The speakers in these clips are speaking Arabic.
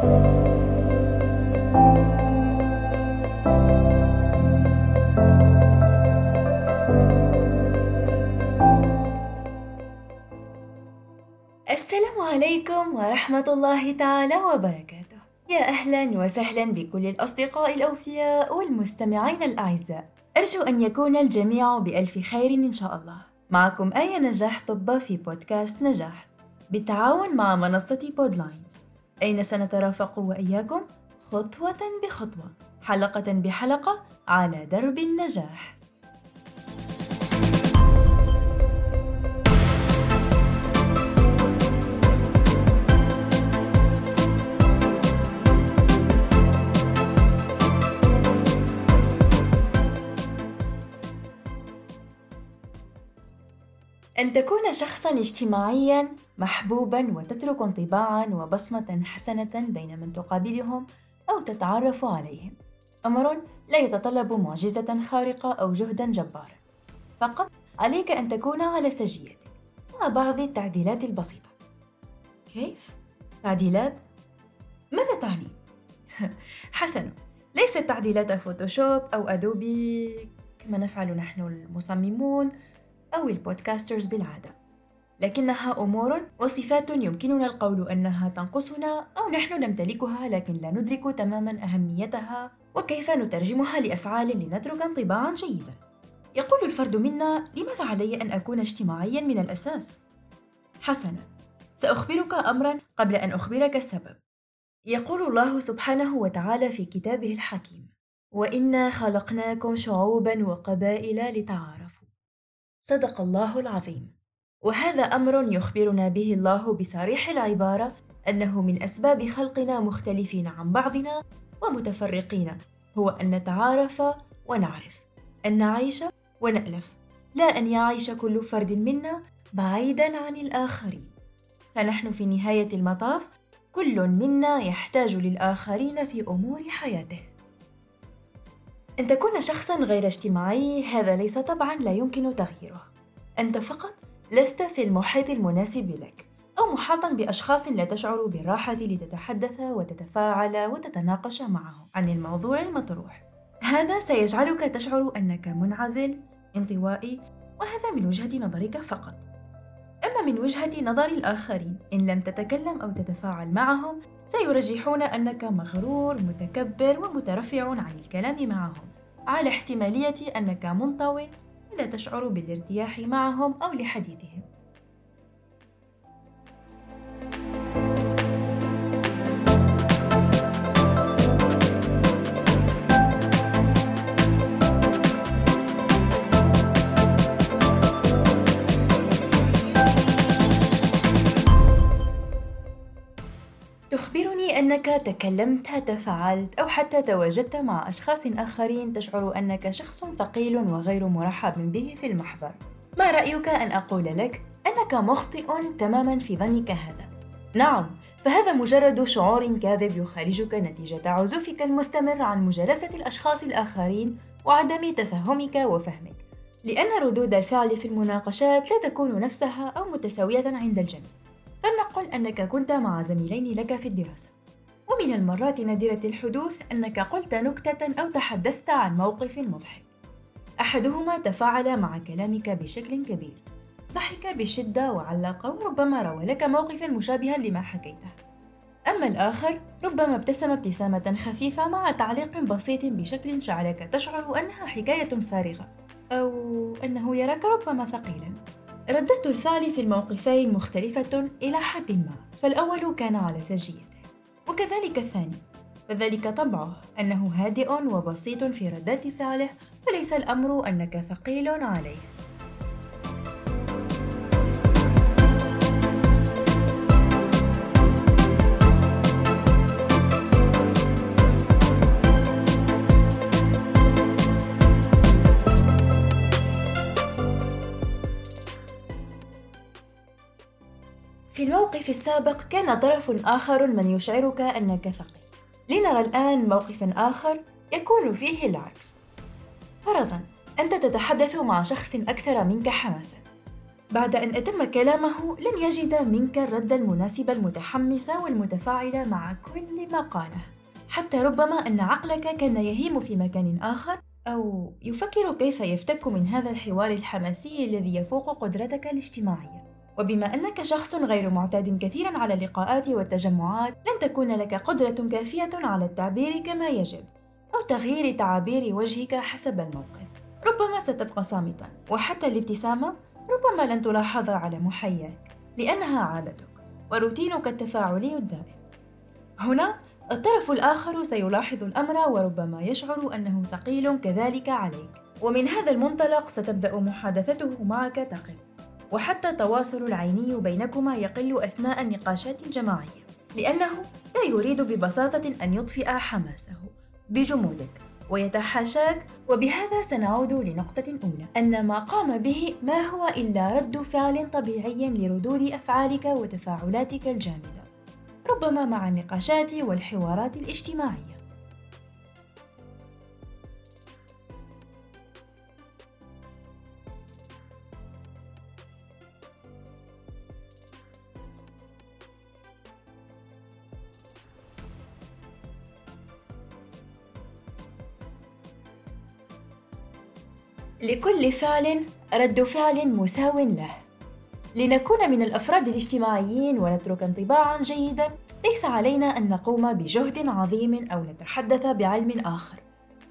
السلام عليكم ورحمة الله تعالى وبركاته. يا أهلا وسهلا بكل الأصدقاء الأوفياء والمستمعين الأعزاء. أرجو أن يكون الجميع بألف خير إن شاء الله. معكم آية نجاح طب في بودكاست نجاح. بالتعاون مع منصة بودلاينز أين سنترافق وإياكم؟ خطوة بخطوة حلقة بحلقة على درب النجاح. أن تكون شخصًا اجتماعيًا محبوبًا وتترك انطباعًا وبصمة حسنة بين من تقابلهم أو تتعرف عليهم، أمر لا يتطلب معجزة خارقة أو جهدًا جبارًا، فقط عليك أن تكون على سجيتك مع بعض التعديلات البسيطة. كيف؟ تعديلات؟ ماذا تعني؟ حسنا، ليست تعديلات فوتوشوب أو أدوبي كما نفعل نحن المصممون أو البودكاسترز بالعادة لكنها أمور وصفات يمكننا القول أنها تنقصنا أو نحن نمتلكها لكن لا ندرك تماما أهميتها وكيف نترجمها لأفعال لنترك انطباعا جيدا. يقول الفرد منا لماذا علي أن أكون اجتماعيا من الأساس؟ حسنا. سأخبرك أمرا قبل أن أخبرك السبب. يقول الله سبحانه وتعالى في كتابه الحكيم وإنا خلقناكم شعوبا وقبائل لتعارفوا. صدق الله العظيم. وهذا أمر يخبرنا به الله بصريح العبارة أنه من أسباب خلقنا مختلفين عن بعضنا ومتفرقين هو أن نتعارف ونعرف أن نعيش ونألف لا أن يعيش كل فرد منا بعيدا عن الاخرين فنحن في نهاية المطاف كل منا يحتاج للآخرين في أمور حياته أن تكون شخصًا غير اجتماعي هذا ليس طبعًا لا يمكن تغييره. أنت فقط لست في المحيط المناسب لك، أو محاطًا بأشخاص لا تشعر بالراحة لتتحدث وتتفاعل وتتناقش معهم عن الموضوع المطروح. هذا سيجعلك تشعر أنك منعزل، انطوائي، وهذا من وجهة نظرك فقط. أما من وجهة نظر الآخرين، إن لم تتكلم أو تتفاعل معهم، سيرجحون أنك مغرور، متكبر، ومترفع عن الكلام معهم، على احتمالية أنك منطوي لا تشعر بالارتياح معهم أو لحديثهم. تكلمت، تفاعلت أو حتى تواجدت مع أشخاص آخرين تشعر أنك شخص ثقيل وغير مرحب به في المحضر. ما رأيك أن أقول لك أنك مخطئ تماما في ظنك هذا؟ نعم، فهذا مجرد شعور كاذب يخالجك نتيجة عزوفك المستمر عن مجالسة الأشخاص الآخرين وعدم تفهمك وفهمك. لأن ردود الفعل في المناقشات لا تكون نفسها أو متساوية عند الجميع. فلنقل أنك كنت مع زميلين لك في الدراسة ومن المرات نادرة الحدوث أنك قلت نكتة أو تحدثت عن موقف مضحك. أحدهما تفاعل مع كلامك بشكل كبير. ضحك بشدة وعلق وربما روى لك موقفا مشابها لما حكيته. أما الآخر ربما ابتسم ابتسامة خفيفة مع تعليق بسيط بشكل جعلك تشعر أنها حكاية فارغة أو أنه يراك ربما ثقيلا. ردة الفعل في الموقفين مختلفة إلى حد ما، فالأول كان على سجيته، وكذلك الثاني، فذلك طبعه أنه هادئ وبسيط في ردات فعله، وليس الأمر أنك ثقيل عليه. في الموقف السابق كان طرف آخر من يشعرك أنك ثقيل. لنرى الآن موقفا آخر يكون فيه العكس. فرضا أنت تتحدث مع شخص أكثر منك حماسا. بعد أن أتم كلامه لن يجد منك الرد المناسب المتحمس والمتفاعل مع كل ما قاله. حتى ربما أن عقلك كان يهيم في مكان آخر أو يفكر كيف يفتك من هذا الحوار الحماسي الذي يفوق قدرتك الاجتماعية. وبما أنك شخص غير معتاد كثيرا على اللقاءات والتجمعات لن تكون لك قدرة كافية على التعبير كما يجب أو تغيير تعابير وجهك حسب الموقف. ربما ستبقى صامتا وحتى الابتسامة ربما لن تلاحظ على محياك لأنها عادتك وروتينك التفاعلي الدائم. هنا الطرف الآخر سيلاحظ الأمر وربما يشعر أنه ثقيل كذلك عليك. ومن هذا المنطلق ستبدأ محادثته معك تقل وحتى التواصل العيني بينكما يقل أثناء النقاشات الجماعية لأنه لا يريد ببساطة أن يطفئ حماسه بجمودك ويتحاشاك. وبهذا سنعود لنقطة أولى أن ما قام به ما هو إلا رد فعل طبيعي لردود أفعالك وتفاعلاتك الجامدة ربما مع النقاشات والحوارات الاجتماعية. لكل فعل رد فعل مساو له. لنكون من الأفراد الاجتماعيين ونترك انطباعا جيدا ليس علينا أن نقوم بجهد عظيم أو نتحدث بعلم آخر.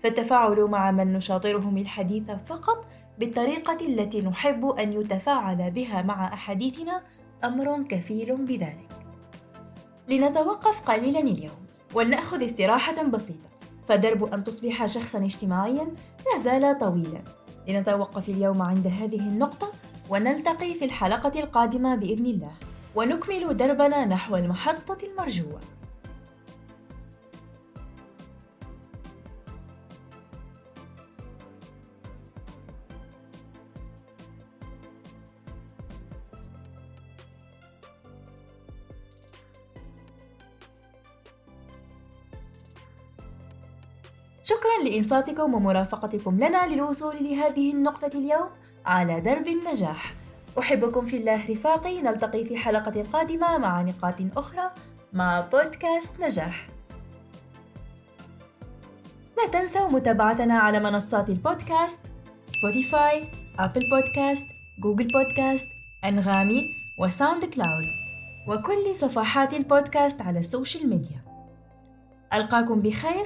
فالتفاعل مع من نشاطرهم الحديث فقط بالطريقة التي نحب أن يتفاعل بها مع أحاديثنا أمر كفيل بذلك. لنتوقف قليلا اليوم ولنأخذ استراحة بسيطة فدرب أن تصبح شخصا اجتماعيا لا زال طويلا. لنتوقف اليوم عند هذه النقطة ونلتقي في الحلقة القادمة بإذن الله. ونكمل دربنا نحو المحطة المرجوة. شكرا لإنصاتكم ومرافقتكم لنا للوصول لهذه النقطة اليوم. على درب النجاح. أحبكم في الله رفاقي. نلتقي في حلقة قادمة مع نقاط أخرى مع بودكاست نجاح. لا تنسوا متابعتنا على منصات ال podcast Spotify، Apple Podcasts، Google Podcasts، أنغامي و SoundCloud وكل صفحات البودكاست على ال social media ألقاكم بخير